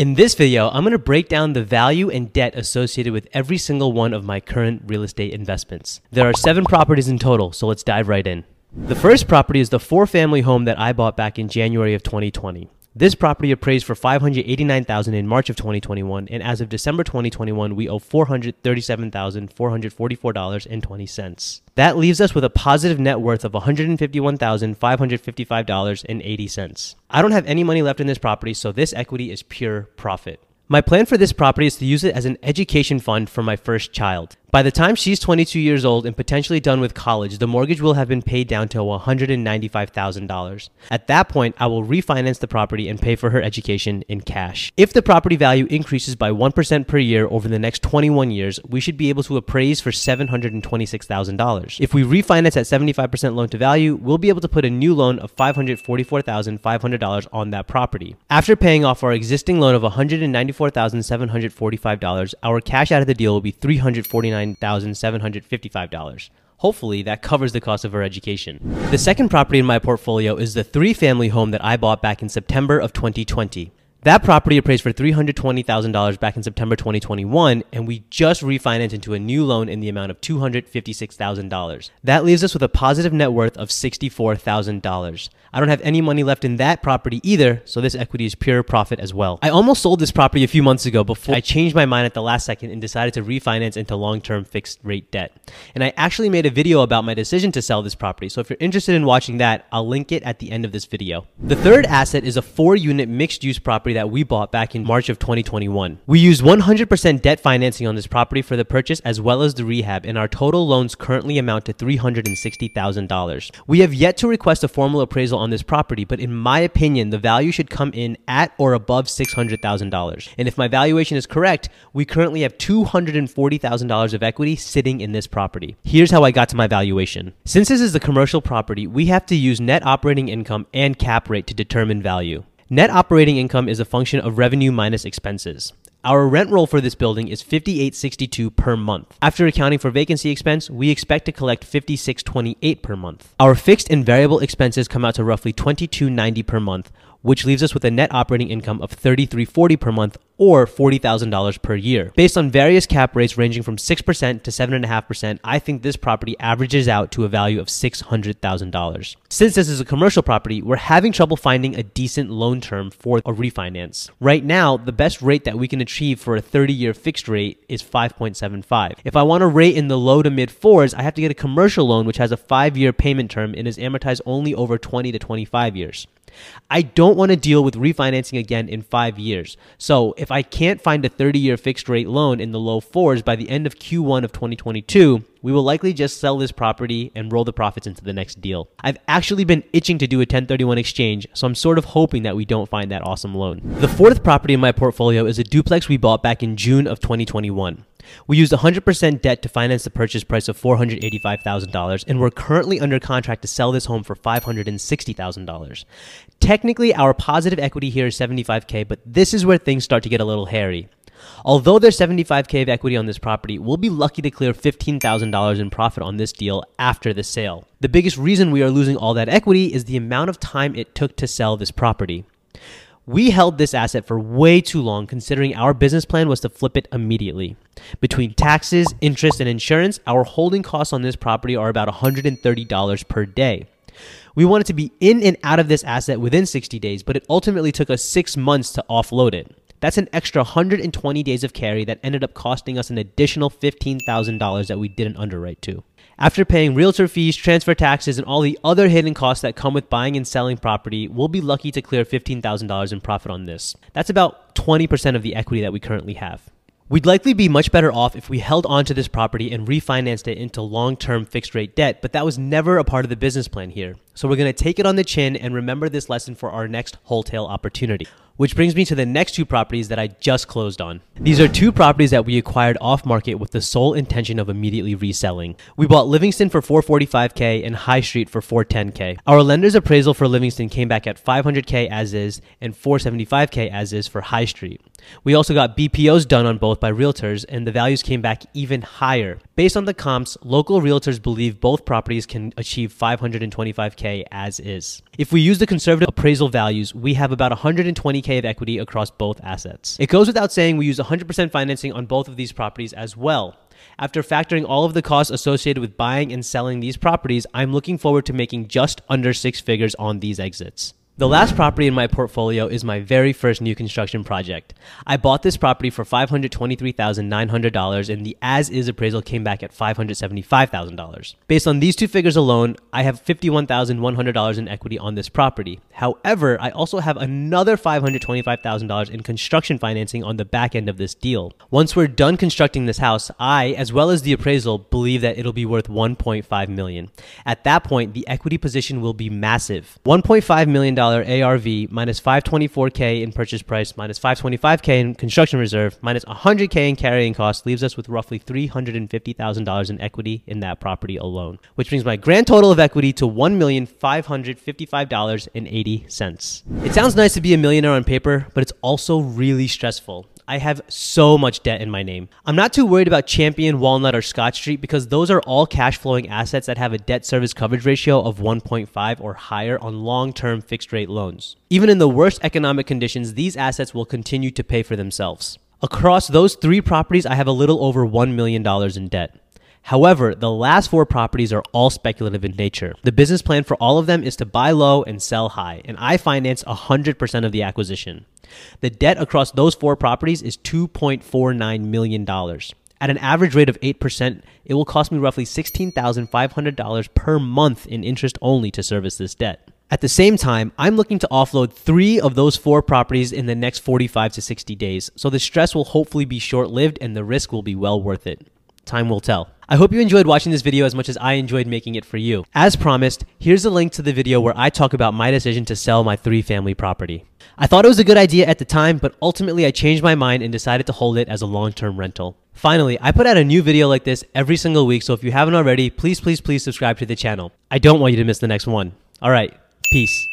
In this video, I'm going to break down the value and debt associated with every single one of my current real estate investments. There are seven properties in total, so let's dive right in. The first property is the four family home that I bought back in January of 2020. This property appraised for 589,000 in March of 2021 and as of December 2021 we owe $437,444.20. That leaves us with a positive net worth of $151,555.80. I don't have any money left in this property so this equity is pure profit. My plan for this property is to use it as an education fund for my first child. By the time she's 22 years old and potentially done with college, the mortgage will have been paid down to $195,000. At that point, I will refinance the property and pay for her education in cash. If the property value increases by 1% per year over the next 21 years, we should be able to appraise for $726,000. If we refinance at 75% loan to value, we'll be able to put a new loan of $544,500 on that property. After paying off our existing loan of $194,745, our cash out of the deal will be 349 $109,755. Hopefully, that covers the cost of her education. The second property in my portfolio is the three family home that I bought back in September of 2020. That property appraised for $320,000 back in September 2021, and we just refinanced into a new loan in the amount of $256,000. That leaves us with a positive net worth of $64,000. I don't have any money left in that property either, so this equity is pure profit as well. I almost sold this property a few months ago before I changed my mind at the last second and decided to refinance into long term fixed rate debt. And I actually made a video about my decision to sell this property, so if you're interested in watching that, I'll link it at the end of this video. The third asset is a four unit mixed use property that we bought back in March of 2021. We used 100% debt financing on this property for the purchase as well as the rehab, and our total loans currently amount to $360,000. We have yet to request a formal appraisal on this property, but in my opinion, the value should come in at or above $600,000. And if my valuation is correct, we currently have $240,000 of equity sitting in this property. Here's how I got to my valuation. Since this is a commercial property, we have to use net operating income and cap rate to determine value. Net operating income is a function of revenue minus expenses. Our rent roll for this building is 5862 per month. After accounting for vacancy expense, we expect to collect 5628 per month. Our fixed and variable expenses come out to roughly 2290 per month, which leaves us with a net operating income of 3340 per month or $40,000 per year. Based on various cap rates ranging from 6% to 7.5%, I think this property averages out to a value of $600,000. Since this is a commercial property, we're having trouble finding a decent loan term for a refinance. Right now, the best rate that we can achieve for a 30 year fixed rate is 5.75. If I want a rate in the low to mid fours, I have to get a commercial loan which has a five year payment term and is amortized only over 20 to 25 years. I don't want to deal with refinancing again in five years. So if I can't find a 30 year fixed rate loan in the low fours by the end of Q1 of 2022, we will likely just sell this property and roll the profits into the next deal. I've actually been itching to do a 1031 exchange, so I'm sort of hoping that we don't find that awesome loan. The fourth property in my portfolio is a duplex we bought back in June of 2021. We used 100% debt to finance the purchase price of $485,000, and we're currently under contract to sell this home for $560,000. Technically, our positive equity here is 75K, but this is where things start to get a little hairy. Although there's 75k of equity on this property, we'll be lucky to clear $15,000 in profit on this deal after the sale. The biggest reason we are losing all that equity is the amount of time it took to sell this property. We held this asset for way too long considering our business plan was to flip it immediately. Between taxes, interest, and insurance, our holding costs on this property are about $130 per day. We wanted to be in and out of this asset within 60 days, but it ultimately took us six months to offload it. That's an extra 120 days of carry that ended up costing us an additional $15,000 that we didn't underwrite to. After paying realtor fees, transfer taxes, and all the other hidden costs that come with buying and selling property, we'll be lucky to clear $15,000 in profit on this. That's about 20% of the equity that we currently have. We'd likely be much better off if we held onto this property and refinanced it into long term fixed rate debt, but that was never a part of the business plan here. So we're going to take it on the chin and remember this lesson for our next wholesale opportunity. Which brings me to the next two properties that I just closed on. These are two properties that we acquired off market with the sole intention of immediately reselling. We bought Livingston for 445k and High Street for 410k. Our lender's appraisal for Livingston came back at 500k as is and 475k as is for High Street. We also got BPOs done on both by realtors and the values came back even higher. Based on the comps, local realtors believe both properties can achieve 525k as is. If we use the conservative appraisal values, we have about 120k of equity across both assets. It goes without saying we use 100% financing on both of these properties as well. After factoring all of the costs associated with buying and selling these properties, I'm looking forward to making just under six figures on these exits. The last property in my portfolio is my very first new construction project. I bought this property for $523,900 and the as is appraisal came back at $575,000. Based on these two figures alone, I have $51,100 in equity on this property. However, I also have another $525,000 in construction financing on the back end of this deal. Once we're done constructing this house, I, as well as the appraisal, believe that it'll be worth $1.5 million. At that point, the equity position will be massive. 1.5 million ARV minus 524K in purchase price minus 525K in construction reserve minus 100K in carrying costs leaves us with roughly $350,000 in equity in that property alone, which brings my grand total of equity to $1,555.80. It sounds nice to be a millionaire on paper, but it's also really stressful. I have so much debt in my name. I'm not too worried about Champion, Walnut, or Scott Street because those are all cash flowing assets that have a debt service coverage ratio of 1.5 or higher on long term fixed rate loans. Even in the worst economic conditions, these assets will continue to pay for themselves. Across those three properties, I have a little over $1 million in debt. However, the last four properties are all speculative in nature. The business plan for all of them is to buy low and sell high, and I finance 100% of the acquisition. The debt across those four properties is $2.49 million. At an average rate of 8%, it will cost me roughly $16,500 per month in interest only to service this debt. At the same time, I'm looking to offload three of those four properties in the next 45 to 60 days, so the stress will hopefully be short lived and the risk will be well worth it. Time will tell. I hope you enjoyed watching this video as much as I enjoyed making it for you. As promised, here's a link to the video where I talk about my decision to sell my three family property. I thought it was a good idea at the time, but ultimately I changed my mind and decided to hold it as a long term rental. Finally, I put out a new video like this every single week, so if you haven't already, please, please, please subscribe to the channel. I don't want you to miss the next one. All right, peace.